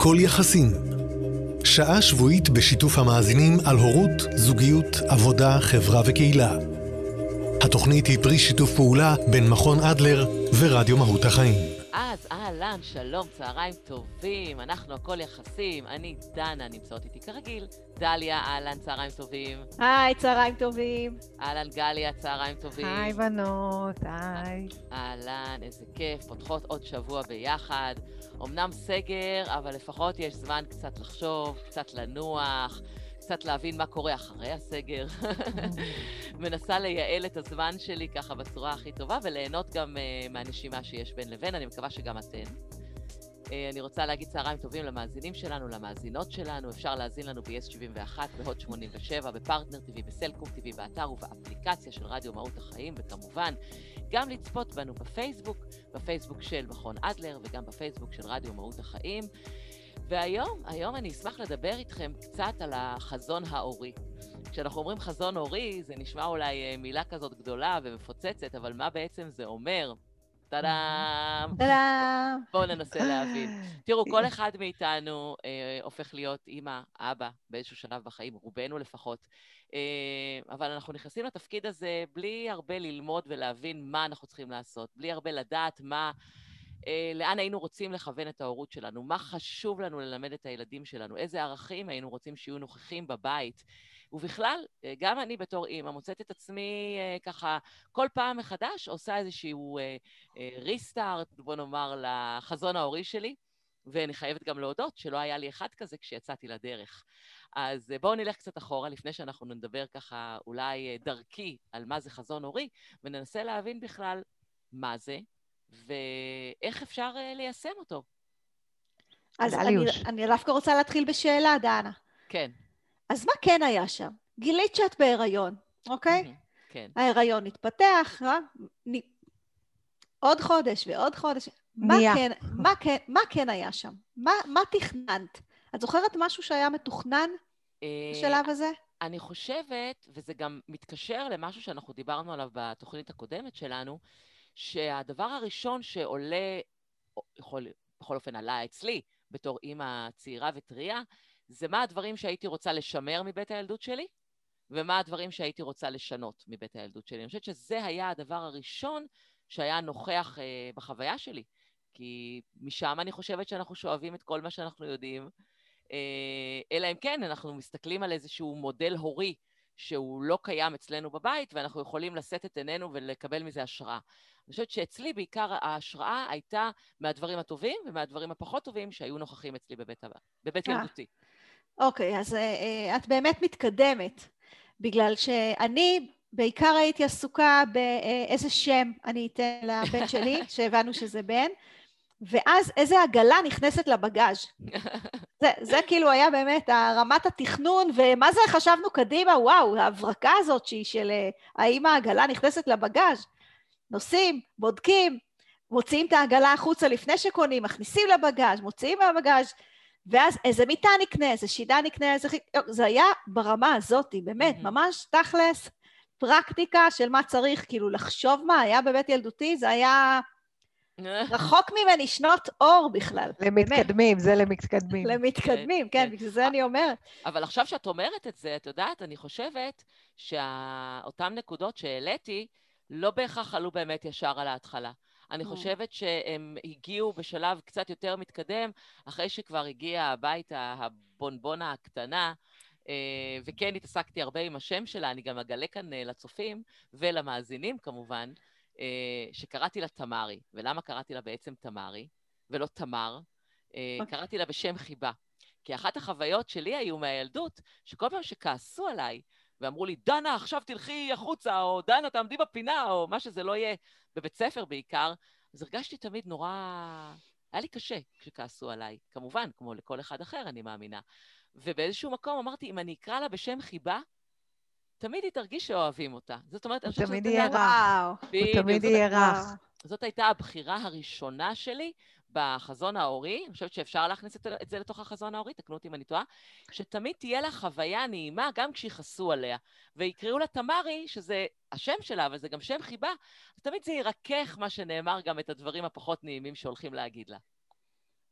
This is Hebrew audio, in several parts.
הכל יחסים. שעה שבועית בשיתוף המאזינים על הורות, זוגיות, עבודה, חברה וקהילה. התוכנית היא פרי שיתוף פעולה בין מכון אדלר ורדיו מהות החיים. אז אהלן, שלום, צהריים טובים, אנחנו הכל יחסים, אני דנה, נמצאות איתי כרגיל. דליה, אהלן, צהריים טובים. היי, צהריים טובים. אהלן, גליה, צהריים טובים. היי, בנות, היי. אהלן, איזה כיף, פותחות עוד שבוע ביחד. אמנם סגר, אבל לפחות יש זמן קצת לחשוב, קצת לנוח. קצת להבין מה קורה אחרי הסגר. מנסה לייעל את הזמן שלי ככה בצורה הכי טובה, וליהנות גם uh, מהנשימה שיש בין לבין, אני מקווה שגם אתן. Uh, אני רוצה להגיד צהריים טובים למאזינים שלנו, למאזינות שלנו. אפשר להאזין לנו ב-yes71, בהוט 87, בפרטנר TV, בסלקום TV, באתר ובאפליקציה של רדיו מהות החיים, וכמובן, גם לצפות בנו בפייסבוק, בפייסבוק של מכון אדלר, וגם בפייסבוק של רדיו מהות החיים. והיום, היום אני אשמח לדבר איתכם קצת על החזון ההורי. כשאנחנו אומרים חזון הורי, זה נשמע אולי אה, מילה כזאת גדולה ומפוצצת, אבל מה בעצם זה אומר? טאדאם. טאדאם. בואו ננסה להבין. תראו, כל אחד מאיתנו אה, הופך להיות אימא, אבא, באיזשהו שלב בחיים, רובנו לפחות. אה, אבל אנחנו נכנסים לתפקיד הזה בלי הרבה ללמוד ולהבין מה אנחנו צריכים לעשות, בלי הרבה לדעת מה... אה, לאן היינו רוצים לכוון את ההורות שלנו, מה חשוב לנו ללמד את הילדים שלנו, איזה ערכים היינו רוצים שיהיו נוכחים בבית. ובכלל, אה, גם אני בתור אימא מוצאת את עצמי אה, ככה כל פעם מחדש עושה איזשהו ריסטארט, בוא נאמר, לחזון ההורי שלי, ואני חייבת גם להודות שלא היה לי אחד כזה כשיצאתי לדרך. אז בואו נלך קצת אחורה, לפני שאנחנו נדבר ככה אולי דרכי על מה זה חזון הורי, וננסה להבין בכלל מה זה, ואיך אפשר uh, ליישם אותו. אז אני, אני דווקא רוצה להתחיל בשאלה, דנה. כן. אז מה כן היה שם? גילית שאת בהיריון, אוקיי? כן. ההיריון התפתח, אה? נ... עוד חודש ועוד חודש. מה כן, מה, כן, מה כן היה שם? מה, מה תכננת? את זוכרת משהו שהיה מתוכנן אה, בשלב הזה? אני חושבת, וזה גם מתקשר למשהו שאנחנו דיברנו עליו בתוכנית הקודמת שלנו, שהדבר הראשון שעולה, יכול, בכל אופן עלה אצלי, בתור אימא צעירה וטריה, זה מה הדברים שהייתי רוצה לשמר מבית הילדות שלי, ומה הדברים שהייתי רוצה לשנות מבית הילדות שלי. אני חושבת שזה היה הדבר הראשון שהיה נוכח אה, בחוויה שלי, כי משם אני חושבת שאנחנו שואבים את כל מה שאנחנו יודעים, אה, אלא אם כן אנחנו מסתכלים על איזשהו מודל הורי שהוא לא קיים אצלנו בבית, ואנחנו יכולים לשאת את עינינו ולקבל מזה השראה. אני חושבת שאצלי בעיקר ההשראה הייתה מהדברים הטובים ומהדברים הפחות טובים שהיו נוכחים אצלי בבית, בבית אה. ילדותי. אוקיי, אז uh, את באמת מתקדמת, בגלל שאני בעיקר הייתי עסוקה באיזה שם אני אתן לבן שלי, שהבנו שזה בן, ואז איזה עגלה נכנסת לבגאז'. זה, זה כאילו היה באמת רמת התכנון, ומה זה חשבנו קדימה, וואו, ההברקה הזאת שהיא של האם העגלה נכנסת לבגאז'. נוסעים, בודקים, מוציאים את העגלה החוצה לפני שקונים, מכניסים לבגאז', מוציאים מהבגאז', ואז איזה מיטה נקנה, איזה שידה נקנה, איזה... זה היה ברמה הזאת, באמת, mm-hmm. ממש תכלס, פרקטיקה של מה צריך, כאילו לחשוב מה היה בבית ילדותי, זה היה רחוק ממני שנות אור בכלל. למתקדמים, זה למתקדמים. למתקדמים, כן, כן, בגלל זה אני אומרת. אבל עכשיו שאת אומרת את זה, את יודעת, אני חושבת שאותן נקודות שהעליתי, לא בהכרח עלו באמת ישר על ההתחלה. אני חושבת שהם הגיעו בשלב קצת יותר מתקדם, אחרי שכבר הגיעה הביתה הבונבונה הקטנה, אה, וכן התעסקתי הרבה עם השם שלה, אני גם אגלה כאן אה, לצופים ולמאזינים כמובן, שקראתי לה תמרי. ולמה קראתי לה בעצם תמרי, ולא תמר? Okay. אוקיי. קראתי לה בשם חיבה. כי אחת החוויות שלי היו מהילדות, שכל פעם שכעסו עליי, ואמרו לי, דנה, עכשיו תלכי החוצה, או דנה, תעמדי בפינה, או מה שזה לא יהיה, בבית ספר בעיקר, אז הרגשתי תמיד נורא... היה לי קשה כשכעסו עליי, כמובן, כמו לכל אחד אחר, אני מאמינה. ובאיזשהו מקום אמרתי, אם אני אקרא לה בשם חיבה, תמיד היא תרגיש שאוהבים אותה. זאת אומרת, אני חושבת שזה... תמיד יהיה רע. הוא תמיד יהיה רך. זאת הייתה הבחירה הראשונה שלי בחזון ההורי, אני חושבת שאפשר להכניס את, זה לתוך החזון ההורי, תקנו אותי אם אני טועה, שתמיד תהיה לה חוויה נעימה גם כשיכעסו עליה. ויקראו לה תמרי, שזה השם שלה, אבל זה גם שם חיבה, אז תמיד זה ירכך, מה שנאמר, גם את הדברים הפחות נעימים שהולכים להגיד לה.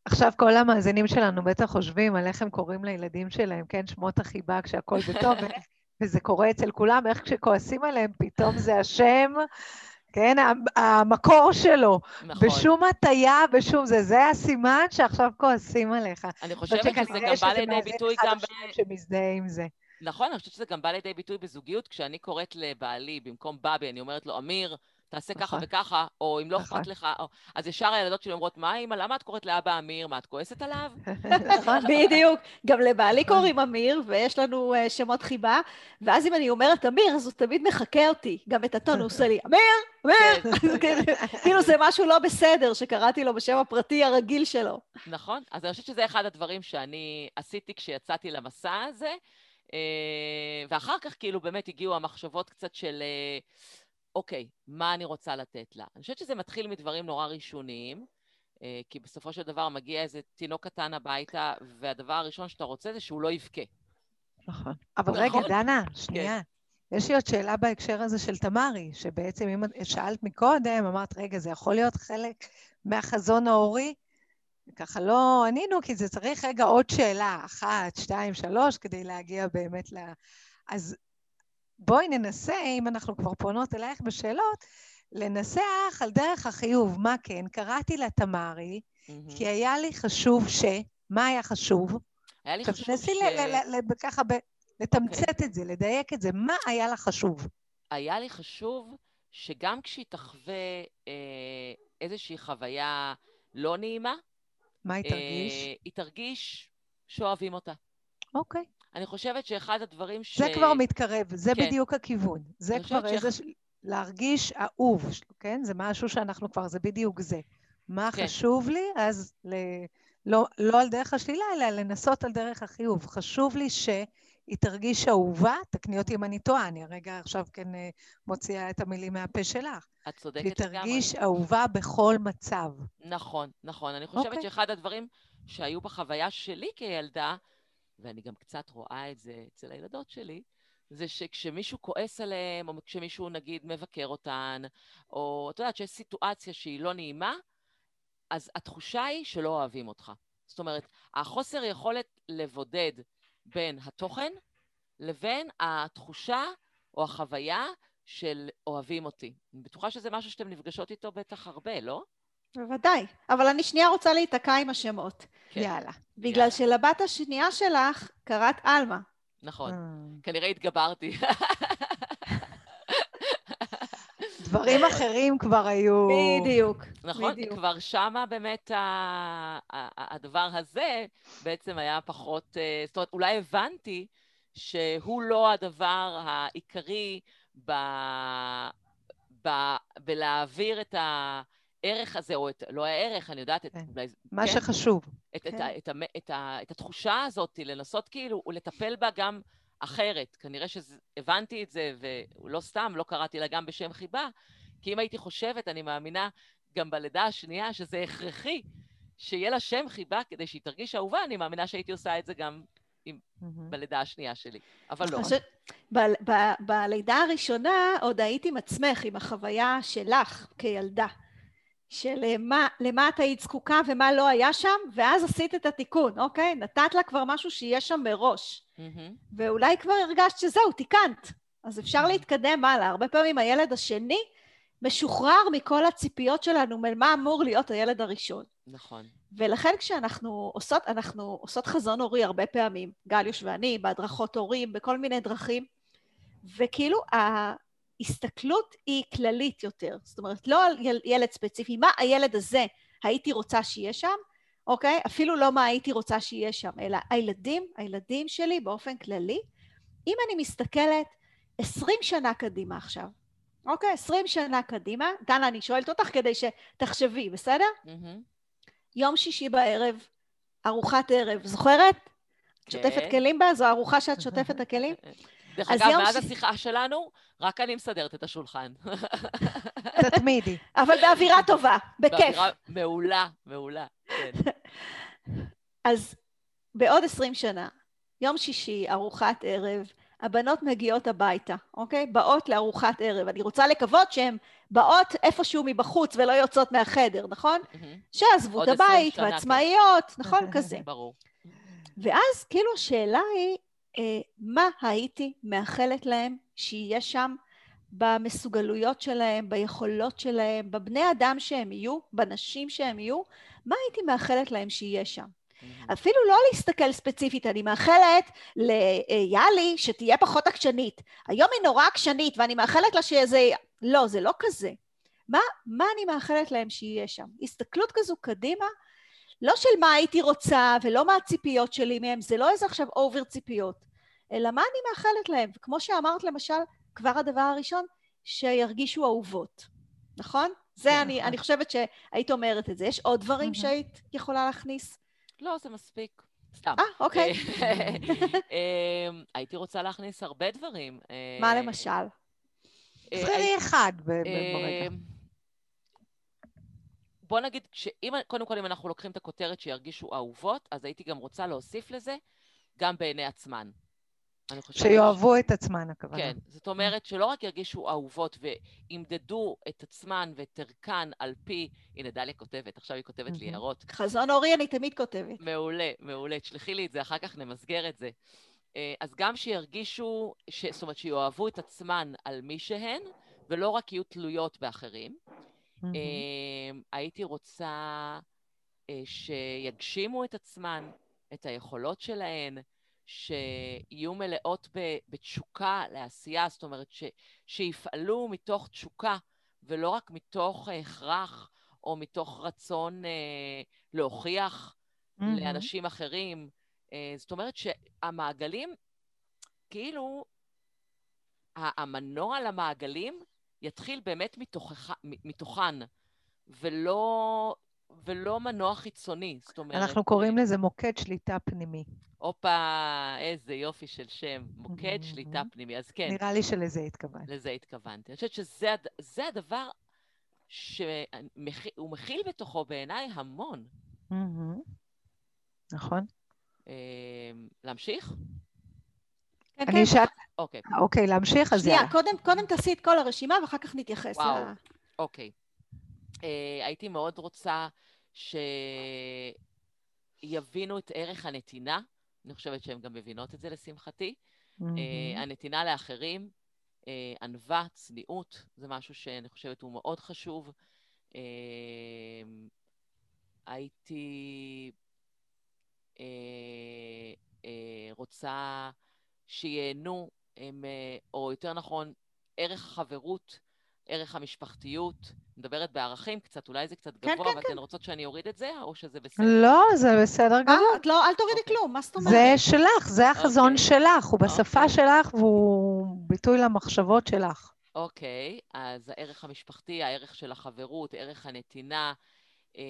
עכשיו כל המאזינים שלנו בטח חושבים על איך הם קוראים לילדים שלהם, כן? שמות החיבה כשהכול בטוב, וזה קורה אצל כולם, איך כשכועסים עליהם פתאום זה השם, כן? המקור שלו. נכון. בשום הטיה, בשום זה, זה הסימן שעכשיו כועסים עליך. אני חושבת שזה גם בא לידי ביטוי גם... ב... שמזדהה עם זה. נכון, אני חושבת שזה גם בא לידי ביטוי בזוגיות, כשאני קוראת לבעלי, במקום בבי, אני אומרת לו, אמיר, תעשה ככה נכון. וככה, או אם לא אכפת נכון. לך, או... אז ישר הילדות שלי אומרות, מה אמא, למה את קוראת לאבא אמיר? מה, את כועסת עליו? נכון, בדיוק. גם לבעלי קוראים אמיר, ויש לנו uh, שמות חיבה, ואז אם אני אומרת אמיר, אז הוא תמיד מחקה אותי. גם את הטון הוא עושה לי, אמיר, אמיר! כן, כאילו זה משהו לא בסדר, שקראתי לו בשם הפרטי הרגיל שלו. נכון, אז אני חושבת שזה אחד הדברים שאני עשיתי כשיצאתי למסע הזה, אה, ואחר כך כאילו באמת הגיעו המחשבות קצת של... אה, אוקיי, מה אני רוצה לתת לה? אני חושבת שזה מתחיל מדברים נורא ראשוניים, אה, כי בסופו של דבר מגיע איזה תינוק קטן הביתה, והדבר הראשון שאתה רוצה זה שהוא לא יבכה. נכון. אבל נכון? רגע, דנה, שנייה. כן. יש לי עוד שאלה בהקשר הזה של תמרי, שבעצם אם שאלת מקודם, אמרת, רגע, זה יכול להיות חלק מהחזון ההורי? ככה לא ענינו, כי זה צריך רגע עוד שאלה, אחת, שתיים, שלוש, כדי להגיע באמת ל... אז בואי ננסה, אם אנחנו כבר פונות אלייך בשאלות, לנסח על דרך החיוב. מה כן? קראתי לה תמרי, mm-hmm. כי היה לי חשוב ש... מה היה חשוב? היה לי חשוב ש... ככה לתמצת okay. אוקיי. את זה, לדייק את זה. מה היה לך חשוב? היה לי חשוב שגם כשהיא תחווה אה, איזושהי חוויה לא נעימה, מה היא תרגיש? אה, היא תרגיש שאוהבים אותה. אוקיי. Okay. אני חושבת שאחד הדברים ש... זה כבר מתקרב, זה כן. בדיוק הכיוון. זה כבר איזה... ש... להרגיש אהוב, כן? זה משהו שאנחנו כבר, זה בדיוק זה. מה כן. חשוב לי? אז ל... לא, לא על דרך השלילה, אלא לנסות על דרך החיוב. חשוב לי שהיא תרגיש אהובה, תקני אותי אם אני טועה, אני הרגע עכשיו כן אה, מוציאה את המילים מהפה שלך. את צודקת לגמרי. והיא תרגיש אהובה בכל מצב. נכון, נכון. אני חושבת okay. אוקיי. שאחד הדברים שהיו בחוויה שלי כילדה, ואני גם קצת רואה את זה אצל הילדות שלי, זה שכשמישהו כועס עליהם, או כשמישהו נגיד מבקר אותן, או את יודעת שיש סיטואציה שהיא לא נעימה, אז התחושה היא שלא אוהבים אותך. זאת אומרת, החוסר יכולת לבודד בין התוכן לבין התחושה או החוויה של אוהבים אותי. אני בטוחה שזה משהו שאתן נפגשות איתו בטח הרבה, לא? בוודאי, אבל אני שנייה רוצה להיתקע עם השמות. כן. יאללה. בגלל יאללה. שלבת השנייה שלך קראת עלמה. נכון, mm. כנראה התגברתי. דברים אחרים כבר היו... בדיוק. נכון, בדיוק. כבר שמה באמת הדבר הזה בעצם היה פחות... אה, זאת אומרת, אולי הבנתי שהוא לא הדבר העיקרי ב... ב... בלהעביר את ה... הערך הזה, או את, לא הערך, אני יודעת, את, כן. אולי... מה כן? שחשוב. את, כן. את, את, את, את, את התחושה הזאת, לנסות כאילו, ולטפל בה גם אחרת. כנראה שהבנתי את זה, ולא סתם, לא קראתי לה גם בשם חיבה, כי אם הייתי חושבת, אני מאמינה גם בלידה השנייה, שזה הכרחי שיהיה לה שם חיבה כדי שהיא תרגיש אהובה, אני מאמינה שהייתי עושה את זה גם עם, mm-hmm. בלידה השנייה שלי, אבל לא. חושב, ב- ב- בלידה הראשונה עוד היית עם עצמך, עם החוויה שלך כילדה. של אה, מה, למה את היית זקוקה ומה לא היה שם, ואז עשית את התיקון, אוקיי? נתת לה כבר משהו שיהיה שם מראש. Mm-hmm. ואולי כבר הרגשת שזהו, תיקנת. אז אפשר mm-hmm. להתקדם הלאה. הרבה פעמים הילד השני משוחרר מכל הציפיות שלנו, ממה אמור להיות הילד הראשון. נכון. ולכן כשאנחנו עושות, אנחנו עושות חזון הורי הרבה פעמים, גליוש ואני, בהדרכות הורים, בכל מיני דרכים, וכאילו ההסתכלות היא כללית יותר, זאת אומרת, לא על ילד ספציפי, מה הילד הזה הייתי רוצה שיהיה שם, אוקיי? אפילו לא מה הייתי רוצה שיהיה שם, אלא הילדים, הילדים שלי באופן כללי, אם אני מסתכלת עשרים שנה קדימה עכשיו, אוקיי? עשרים שנה קדימה, דנה, אני שואלת אותך כדי שתחשבי, בסדר? Mm-hmm. יום שישי בערב, ארוחת ערב, זוכרת? כן. שוטפת כלים בה? זו ארוחה שאת שוטפת הכלים? דרך אגב, מאז ש... השיחה שלנו, רק אני מסדרת את השולחן. תתמידי. אבל באווירה טובה, בכיף. באווירה מעולה, מעולה, כן. אז בעוד עשרים שנה, יום שישי, ארוחת ערב, הבנות מגיעות הביתה, אוקיי? באות לארוחת ערב. אני רוצה לקוות שהן באות איפשהו מבחוץ ולא יוצאות מהחדר, נכון? שעזבו את הבית, כן. ועצמאיות, נכון? כזה. ברור. ואז כאילו השאלה היא, מה הייתי מאחלת להם שיהיה שם במסוגלויות שלהם, ביכולות שלהם, בבני אדם שהם יהיו, בנשים שהם יהיו, מה הייתי מאחלת להם שיהיה שם? אפילו לא להסתכל ספציפית, אני מאחלת ליאלי שתהיה פחות עקשנית. היום היא נורא עקשנית ואני מאחלת לה שזה... לא, זה לא כזה. מה, מה אני מאחלת להם שיהיה שם? הסתכלות כזו קדימה, לא של מה הייתי רוצה ולא מה הציפיות שלי מהם, זה לא איזה עכשיו אובר ציפיות, אלא מה אני מאחלת להם. וכמו שאמרת למשל, כבר הדבר הראשון, שירגישו אהובות, נכון? זה אני, אני חושבת שהיית אומרת את זה. יש עוד דברים שהיית יכולה להכניס? לא, זה מספיק. סתם. אה, אוקיי. אמ, הייתי רוצה להכניס הרבה דברים. מה למשל? תבחרי אחד ברגע. בוא נגיד, שאם, קודם כל, אם אנחנו לוקחים את הכותרת שירגישו אהובות, אז הייתי גם רוצה להוסיף לזה גם בעיני עצמן. שיאהבו ש... את עצמן, הכוונה. כן, זאת אומרת שלא רק ירגישו אהובות וימדדו את עצמן ואת ערכן על פי, הנה דליה כותבת, עכשיו היא כותבת לי הערות. חזון אורי אני תמיד כותבת. מעולה, מעולה. תשלחי לי את זה, אחר כך נמסגר את זה. אה, אז גם שירגישו, ש... זאת אומרת, שיאהבו את עצמן על מי שהן, ולא רק יהיו תלויות באחרים. Mm-hmm. הייתי רוצה אה, שיגשימו את עצמן, את היכולות שלהן, שיהיו מלאות בתשוקה לעשייה, זאת אומרת, ש, שיפעלו מתוך תשוקה ולא רק מתוך הכרח או מתוך רצון אה, להוכיח mm-hmm. לאנשים אחרים. אה, זאת אומרת שהמעגלים, כאילו, המנוע למעגלים יתחיל באמת מתוכך, מתוכן, ולא, ולא מנוע חיצוני, זאת אומרת... אנחנו קוראים לזה מוקד שליטה פנימי. הופה, איזה יופי של שם, מוקד שליטה פנימי, אז כן. נראה לי שלזה התכוונת. לזה התכוונתי. אני חושבת שזה הדבר שהוא מכיל בתוכו בעיניי המון. נכון. אמ, להמשיך? כן, אני כן. שאלת... אוקיי. אוקיי, להמשיך? אז שנייה, קודם, קודם תעשי את כל הרשימה ואחר כך נתייחס וואו, ל... אוקיי. אה, הייתי מאוד רוצה שיבינו את ערך הנתינה. אני חושבת שהן גם מבינות את זה, לשמחתי. Mm-hmm. Uh, הנתינה לאחרים, uh, ענווה, צניעות, זה משהו שאני חושבת הוא מאוד חשוב. Uh, הייתי uh, uh, רוצה שייהנו, הם, uh, או יותר נכון, ערך החברות, ערך המשפחתיות, מדברת בערכים קצת, אולי זה קצת כן, גבוה, כן, ואתן כן. רוצות שאני אוריד את זה, או שזה בסדר? לא, זה בסדר גמור. את לא, אל תורידי אוקיי. כלום, מה זאת אומרת? זה שלך, זה החזון אוקיי. שלך, הוא בשפה אוקיי. שלך והוא ביטוי למחשבות שלך. אוקיי, אז הערך המשפחתי, הערך של החברות, ערך הנתינה. אה,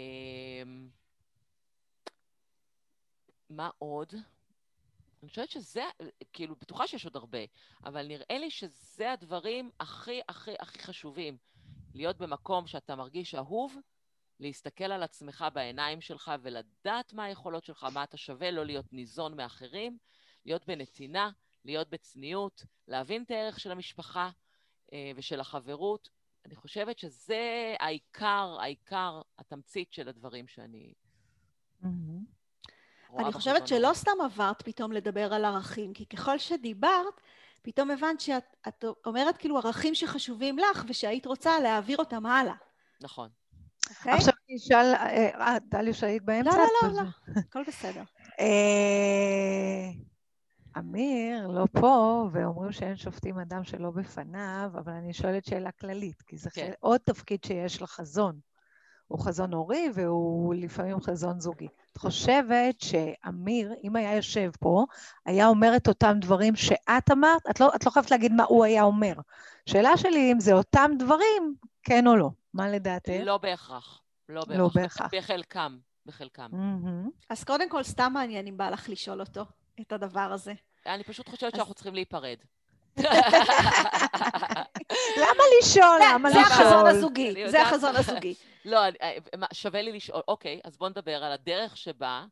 מה עוד? אני חושבת שזה, כאילו, בטוחה שיש עוד הרבה, אבל נראה לי שזה הדברים הכי הכי הכי חשובים. להיות במקום שאתה מרגיש אהוב, להסתכל על עצמך בעיניים שלך ולדעת מה היכולות שלך, מה אתה שווה, לא להיות ניזון מאחרים, להיות בנתינה, להיות בצניעות, להבין את הערך של המשפחה אה, ושל החברות. אני חושבת שזה העיקר, העיקר, התמצית של הדברים שאני... רואה אני חושבת בחזון. שלא סתם עברת פתאום לדבר על ערכים, כי ככל שדיברת, פתאום הבנת שאת את אומרת כאילו ערכים שחשובים לך ושהיית רוצה להעביר אותם הלאה. נכון. אוקיי? עכשיו אני אשאל, אה, אה, דליה, שהיית באמצע? לא, לא, לא, לא, הכל בסדר. אה, אמיר לא פה, ואומרים שאין שופטים אדם שלא בפניו, אבל אני שואלת שאלה כללית, כי זה כן. עוד תפקיד שיש לחזון. הוא חזון הורי והוא לפעמים חזון זוגי. את חושבת שאמיר, אם היה יושב פה, היה אומר את אותם דברים שאת אמרת? את לא, את לא חייבת להגיד מה הוא היה אומר. שאלה שלי אם זה אותם דברים, כן או לא. מה לדעתך? לא בהכרח. לא בהכרח. לא בהכרח. בחלקם, בחלקם. מהמם. אז קודם כל, סתם מעניין אם בא לך לשאול אותו את הדבר הזה. אני פשוט חושבת שאנחנו צריכים להיפרד. למה לשאול? למה זה החזון לשאול? הזוגי, זה. החזון הזוגי. לא, אה, מה, שווה לי לשאול. אוקיי, אז בוא נדבר על הדרך שבה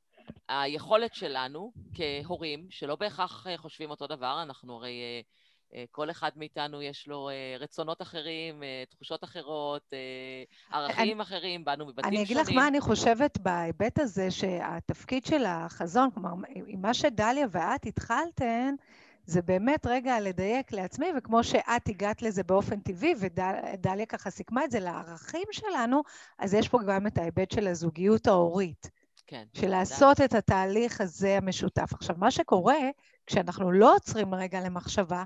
היכולת שלנו כהורים, שלא בהכרח חושבים אותו דבר, אנחנו הרי אה, כל אחד מאיתנו יש לו אה, רצונות אחרים, אה, תחושות אחרות, ערכים אני, אחרים, באנו מבתים שונים. אני אגיד לך מה אני חושבת בהיבט הזה, שהתפקיד של החזון, כלומר, עם מה שדליה ואת התחלתן, זה באמת רגע לדייק לעצמי, וכמו שאת הגעת לזה באופן טבעי, ודליה ככה סיכמה את זה לערכים שלנו, אז יש פה גם את ההיבט של הזוגיות ההורית. כן. של לעשות את התהליך הזה המשותף. עכשיו, מה שקורה, כשאנחנו לא עוצרים רגע למחשבה,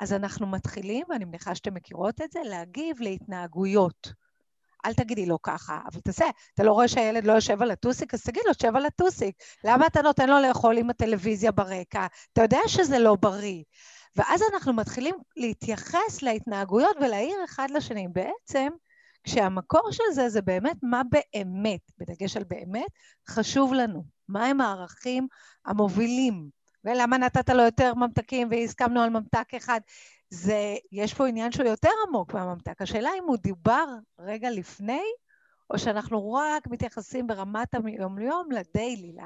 אז אנחנו מתחילים, ואני מניחה שאתם מכירות את זה, להגיב להתנהגויות. אל תגידי לו ככה, אבל תעשה, אתה לא רואה שהילד לא יושב על הטוסיק, אז תגיד לו, שב על הטוסיק. למה אתה נותן לו לאכול עם הטלוויזיה ברקע? אתה יודע שזה לא בריא. ואז אנחנו מתחילים להתייחס להתנהגויות ולהעיר אחד לשני. בעצם, כשהמקור של זה זה באמת מה באמת, בדגש על באמת, חשוב לנו. מהם הערכים המובילים. ולמה נתת לו יותר ממתקים והסכמנו על ממתק אחד. זה, יש פה עניין שהוא יותר עמוק מהממתק. השאלה אם הוא דיבר רגע לפני, או שאנחנו רק מתייחסים ברמת היום-יום לדיילי,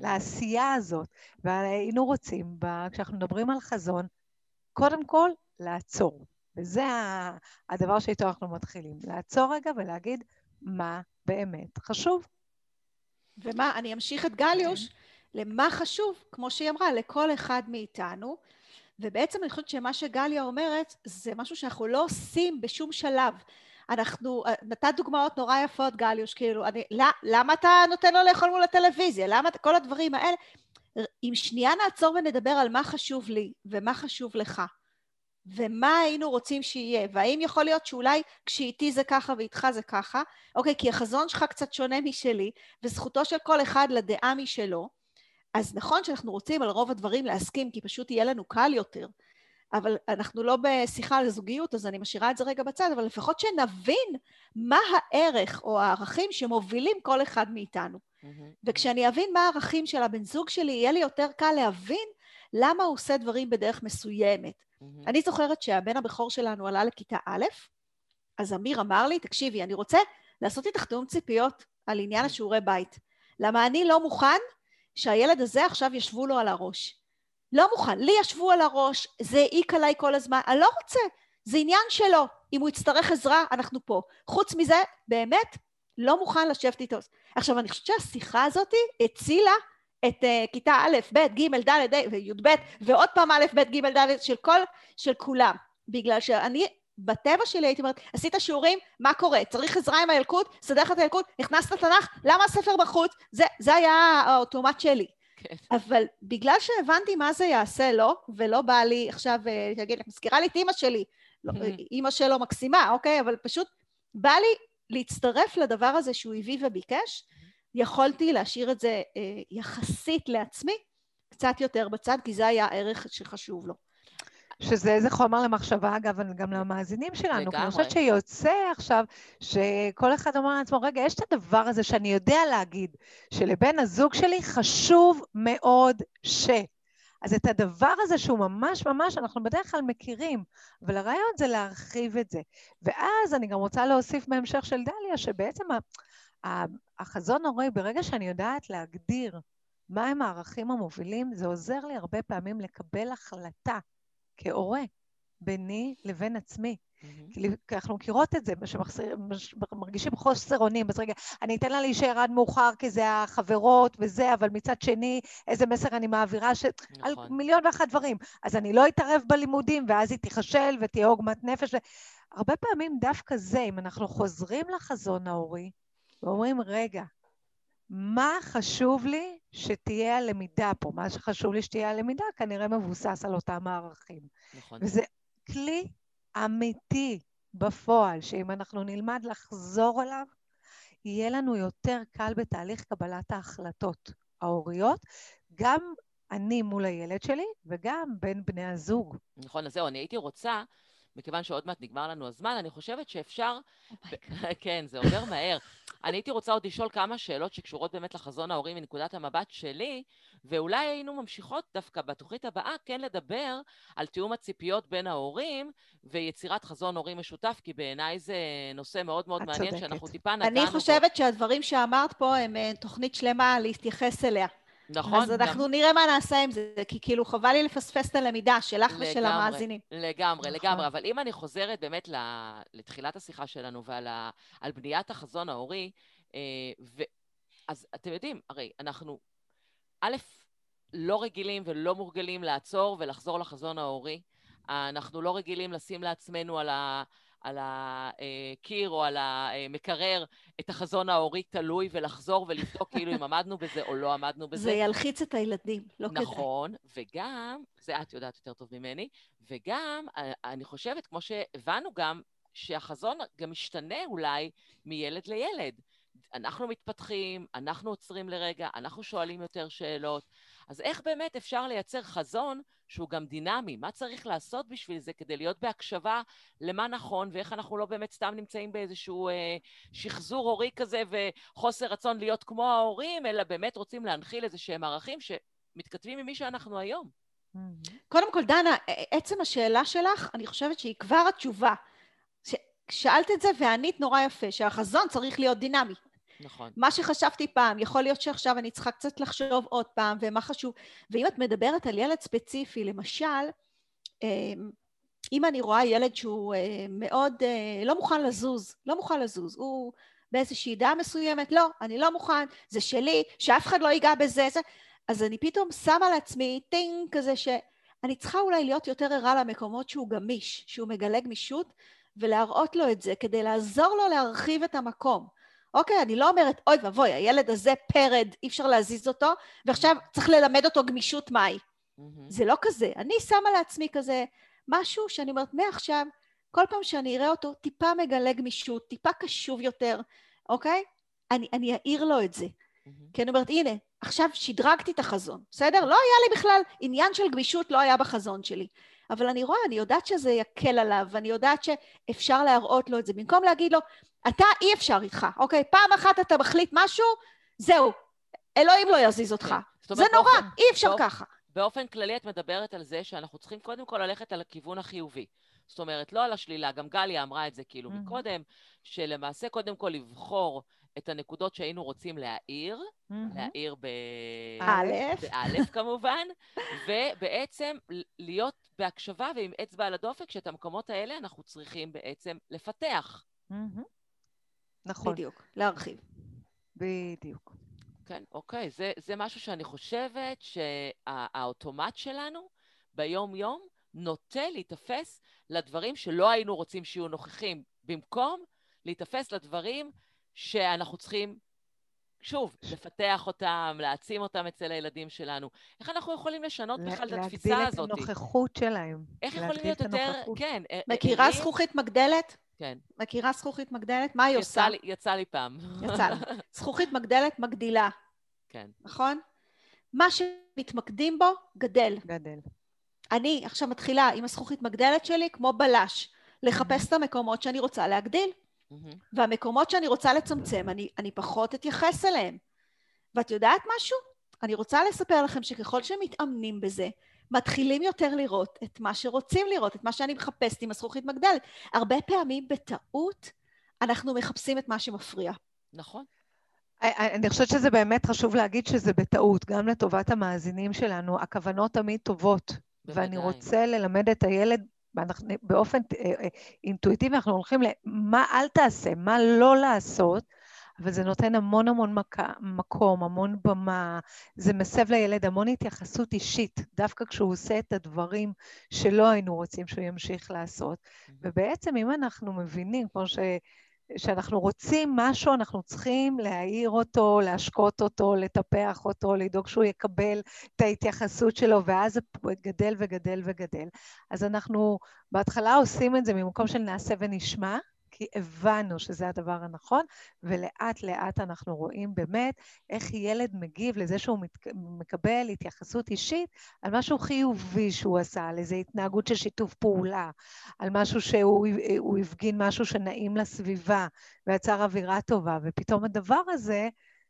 לעשייה הזאת. והיינו רוצים, כשאנחנו מדברים על חזון, קודם כל, לעצור. וזה הדבר שאיתו אנחנו מתחילים. לעצור רגע ולהגיד מה באמת חשוב. ומה, אני אמשיך את גליוש למה חשוב, כמו שהיא אמרה, לכל אחד מאיתנו. ובעצם אני חושבת שמה שגליה אומרת זה משהו שאנחנו לא עושים בשום שלב. אנחנו, נתת דוגמאות נורא יפות גליוש, כאילו, אני, למה אתה נותן לו לאכול מול הטלוויזיה? למה, כל הדברים האלה. אם שנייה נעצור ונדבר על מה חשוב לי ומה חשוב לך. ומה היינו רוצים שיהיה, והאם יכול להיות שאולי כשאיתי זה ככה ואיתך זה ככה, אוקיי, כי החזון שלך קצת שונה משלי, וזכותו של כל אחד לדעה משלו, אז נכון שאנחנו רוצים על רוב הדברים להסכים, כי פשוט יהיה לנו קל יותר, אבל אנחנו לא בשיחה על זוגיות, אז אני משאירה את זה רגע בצד, אבל לפחות שנבין מה הערך או הערכים שמובילים כל אחד מאיתנו. Mm-hmm. וכשאני אבין מה הערכים של הבן זוג שלי, יהיה לי יותר קל להבין למה הוא עושה דברים בדרך מסוימת. Mm-hmm. אני זוכרת שהבן הבכור שלנו עלה לכיתה א', אז אמיר אמר לי, תקשיבי, אני רוצה לעשות איתך תיאום ציפיות על עניין השיעורי בית. למה אני לא מוכן שהילד הזה עכשיו ישבו לו על הראש. לא מוכן, לי ישבו על הראש, זה העיק עליי כל הזמן, אני לא רוצה, זה עניין שלו, אם הוא יצטרך עזרה, אנחנו פה. חוץ מזה, באמת, לא מוכן לשבת איתו. עכשיו, אני חושבת שהשיחה הזאת הצילה את uh, כיתה א', ב', ג', ד', וי"ב, ועוד פעם א', ב', ג', ד', של כל, של כולם. בגלל שאני, בטבע שלי הייתי אומרת, עשית שיעורים, מה קורה? צריך עזרה עם הילקוט? סדר לך את הילקוט? נכנסת לתנ"ך? למה הספר בחוץ? זה, זה היה האוטומט שלי. כן. אבל בגלל שהבנתי מה זה יעשה לו, ולא בא לי עכשיו, תגיד, אה, מזכירה לי את אימא שלי, לא, אימא שלו מקסימה, אוקיי? אבל פשוט בא לי להצטרף לדבר הזה שהוא הביא וביקש, יכולתי להשאיר את זה אה, יחסית לעצמי קצת יותר בצד, כי זה היה הערך שחשוב לו. שזה איזה חומר למחשבה, אגב, גם למאזינים שלנו. לגמרי. אני חושבת שיוצא עכשיו שכל אחד אומר לעצמו, רגע, יש את הדבר הזה שאני יודע להגיד, שלבן הזוג שלי חשוב מאוד ש... אז את הדבר הזה שהוא ממש ממש, אנחנו בדרך כלל מכירים, אבל הרעיון זה להרחיב את זה. ואז אני גם רוצה להוסיף בהמשך של דליה, שבעצם החזון הורי, ברגע שאני יודעת להגדיר מהם הערכים המובילים, זה עוזר לי הרבה פעמים לקבל החלטה כהורה ביני לבין עצמי. Mm-hmm. כי אנחנו מכירות את זה, שמרגישים חוסר אונים, אז רגע, אני אתן לה להישאר עד מאוחר כי זה החברות וזה, אבל מצד שני, איזה מסר אני מעבירה, ש... נכון. על מיליון ואחת דברים. אז אני לא אתערב בלימודים, ואז היא תיכשל ותהיה עוגמת נפש. ו... הרבה פעמים דווקא זה, אם אנחנו חוזרים לחזון ההורי, ואומרים, רגע, מה חשוב לי שתהיה הלמידה פה? מה שחשוב לי שתהיה הלמידה כנראה מבוסס על אותם הערכים. נכון. וזה כלי אמיתי בפועל, שאם אנחנו נלמד לחזור אליו, יהיה לנו יותר קל בתהליך קבלת ההחלטות ההוריות, גם אני מול הילד שלי וגם בין בני הזוג. נכון, אז זהו, אני הייתי רוצה מכיוון שעוד מעט נגמר לנו הזמן, אני חושבת שאפשר... Oh כן, זה עובר מהר. אני הייתי רוצה עוד לשאול כמה שאלות שקשורות באמת לחזון ההורים מנקודת המבט שלי, ואולי היינו ממשיכות דווקא בתוכנית הבאה כן לדבר על תיאום הציפיות בין ההורים ויצירת חזון הורים משותף, כי בעיניי זה נושא מאוד מאוד מעניין, צודקת. שאנחנו טיפה נגענו אני חושבת פה. שהדברים שאמרת פה הם אה, תוכנית שלמה להתייחס אליה. נכון. אז אנחנו גם... נראה מה נעשה עם זה, כי כאילו חבל לי לפספס את הלמידה שלך לגמרי, ושל המאזינים. לגמרי, נכון. לגמרי. אבל אם אני חוזרת באמת לתחילת השיחה שלנו ועל ה... בניית החזון ההורי, אה, ו... אז אתם יודעים, הרי אנחנו, א', לא רגילים ולא מורגלים לעצור ולחזור לחזון ההורי. אנחנו לא רגילים לשים לעצמנו על, ה, על הקיר או על המקרר את החזון ההורי תלוי ולחזור ולבדוק כאילו אם עמדנו בזה או לא עמדנו בזה. זה ילחיץ את הילדים, לא נכון, כדאי. נכון, וגם, זה את יודעת יותר טוב ממני, וגם אני חושבת, כמו שהבנו גם, שהחזון גם משתנה אולי מילד לילד. אנחנו מתפתחים, אנחנו עוצרים לרגע, אנחנו שואלים יותר שאלות. אז איך באמת אפשר לייצר חזון שהוא גם דינמי? מה צריך לעשות בשביל זה כדי להיות בהקשבה למה נכון, ואיך אנחנו לא באמת סתם נמצאים באיזשהו אה, שחזור הורי כזה וחוסר רצון להיות כמו ההורים, אלא באמת רוצים להנחיל איזה שהם ערכים שמתכתבים עם מי שאנחנו היום. קודם כל, דנה, עצם השאלה שלך, אני חושבת שהיא כבר התשובה. שאלת את זה וענית נורא יפה, שהחזון צריך להיות דינמי. נכון. מה שחשבתי פעם, יכול להיות שעכשיו אני צריכה קצת לחשוב עוד פעם, ומה חשוב. ואם את מדברת על ילד ספציפי, למשל, אמ, אם אני רואה ילד שהוא אה, מאוד אה, לא מוכן לזוז, לא מוכן לזוז, הוא באיזושהי דעה מסוימת, לא, אני לא מוכן, זה שלי, שאף אחד לא ייגע בזה, זה... אז אני פתאום שמה לעצמי טינג כזה שאני צריכה אולי להיות יותר ערה למקומות שהוא גמיש, שהוא מגלה גמישות, ולהראות לו את זה כדי לעזור לו להרחיב את המקום. אוקיי, אני לא אומרת, אוי ואבוי, הילד הזה פרד, אי אפשר להזיז אותו, ועכשיו צריך ללמד אותו גמישות מהי. זה לא כזה. אני שמה לעצמי כזה משהו שאני אומרת, מעכשיו, כל פעם שאני אראה אותו, טיפה מגלה גמישות, טיפה קשוב יותר, אוקיי? אני, אני אעיר לו את זה. כי אני אומרת, הנה, עכשיו שדרגתי את החזון, בסדר? לא היה לי בכלל, עניין של גמישות לא היה בחזון שלי. אבל אני רואה, אני יודעת שזה יקל עליו, ואני יודעת שאפשר להראות לו את זה. במקום להגיד לו, אתה אי אפשר איתך, אוקיי? פעם אחת אתה מחליט משהו, זהו, אלוהים לא יזיז אותך. כן. זה נורא, באופן, אי אפשר באופ... ככה. באופן כללי את מדברת על זה שאנחנו צריכים קודם כל ללכת על הכיוון החיובי. זאת אומרת, לא על השלילה, גם גליה אמרה את זה כאילו mm-hmm. מקודם, שלמעשה קודם כל לבחור את הנקודות שהיינו רוצים להעיר, mm-hmm. להעיר באלף, באלף כמובן, ובעצם להיות בהקשבה ועם אצבע על הדופק, שאת המקומות האלה אנחנו צריכים בעצם לפתח. Mm-hmm. נכון. בדיוק, להרחיב. בדיוק. כן, אוקיי. זה, זה משהו שאני חושבת שהאוטומט שלנו ביום-יום נוטה להיתפס לדברים שלא היינו רוצים שיהיו נוכחים, במקום להיתפס לדברים שאנחנו צריכים, שוב, לפתח אותם, להעצים אותם אצל הילדים שלנו. איך אנחנו יכולים לשנות בכלל את התפיסה הזאת? להגדיל את הנוכחות שלהם. איך יכולים להיות יותר, כן. אה, מכירה זכוכית מגדלת? כן. מכירה זכוכית מגדלת? מה היא יצא עושה? לי, יצא לי פעם. יצא לי. זכוכית מגדלת מגדילה. כן. נכון? מה שמתמקדים בו, גדל. גדל. אני עכשיו מתחילה עם הזכוכית מגדלת שלי כמו בלש, לחפש את המקומות שאני רוצה להגדיל. והמקומות שאני רוצה לצמצם, אני, אני פחות אתייחס אליהם. ואת יודעת משהו? אני רוצה לספר לכם שככל שמתאמנים בזה, מתחילים יותר לראות את מה שרוצים לראות, את מה שאני מחפשת עם הזכוכית מגדלת. הרבה פעמים בטעות אנחנו מחפשים את מה שמפריע. נכון. אני חושבת שזה באמת חשוב להגיד שזה בטעות, גם לטובת המאזינים שלנו. הכוונות תמיד טובות, בוודאי. ואני רוצה ללמד את הילד ואנחנו, באופן אה, אה, אינטואיטיבי אנחנו הולכים למה אל תעשה, מה לא לעשות, אבל זה נותן המון המון מק... מקום, המון במה, זה מסב לילד המון התייחסות אישית, דווקא כשהוא עושה את הדברים שלא היינו רוצים שהוא ימשיך לעשות. ובעצם אם אנחנו מבינים, כמו ש... שאנחנו רוצים משהו, אנחנו צריכים להעיר אותו, להשקות אותו, לטפח אותו, לדאוג שהוא יקבל את ההתייחסות שלו, ואז זה גדל וגדל וגדל. אז אנחנו בהתחלה עושים את זה ממקום של נעשה ונשמע, כי הבנו שזה הדבר הנכון, ולאט לאט אנחנו רואים באמת איך ילד מגיב לזה שהוא מקבל התייחסות אישית על משהו חיובי שהוא עשה, על איזו התנהגות של שיתוף פעולה, על משהו שהוא הפגין משהו שנעים לסביבה ויצר אווירה טובה, ופתאום הדבר הזה,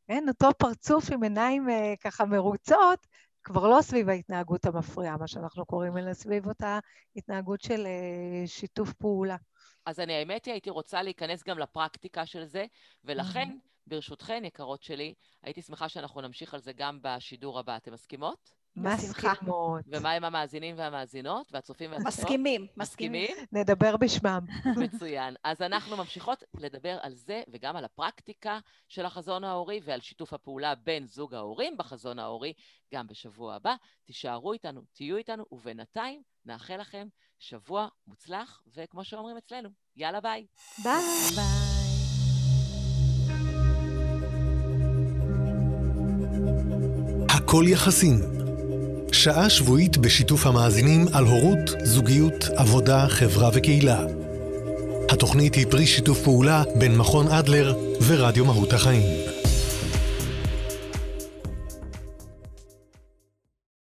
אין, אותו פרצוף עם עיניים אה, ככה מרוצות, כבר לא סביב ההתנהגות המפריעה, מה שאנחנו קוראים, אלא סביב אותה התנהגות של אה, שיתוף פעולה. אז אני, האמת היא, הייתי רוצה להיכנס גם לפרקטיקה של זה, ולכן, ברשותכן, יקרות שלי, הייתי שמחה שאנחנו נמשיך על זה גם בשידור הבא. אתם מסכימות? מסכימות. ומה עם המאזינים והמאזינות והצופים והצופות? מסכימים, מסכימים. נדבר בשמם. מצוין. אז אנחנו ממשיכות לדבר על זה וגם על הפרקטיקה של החזון ההורי ועל שיתוף הפעולה בין זוג ההורים בחזון ההורי גם בשבוע הבא. תישארו איתנו, תהיו איתנו, ובינתיים נאחל לכם שבוע מוצלח, וכמו שאומרים אצלנו, יאללה ביי. ביי. ביי. הכל יחסים. שעה שבועית בשיתוף המאזינים על הורות, זוגיות, עבודה, חברה וקהילה. התוכנית היא פרי שיתוף פעולה בין מכון אדלר ורדיו מהות החיים.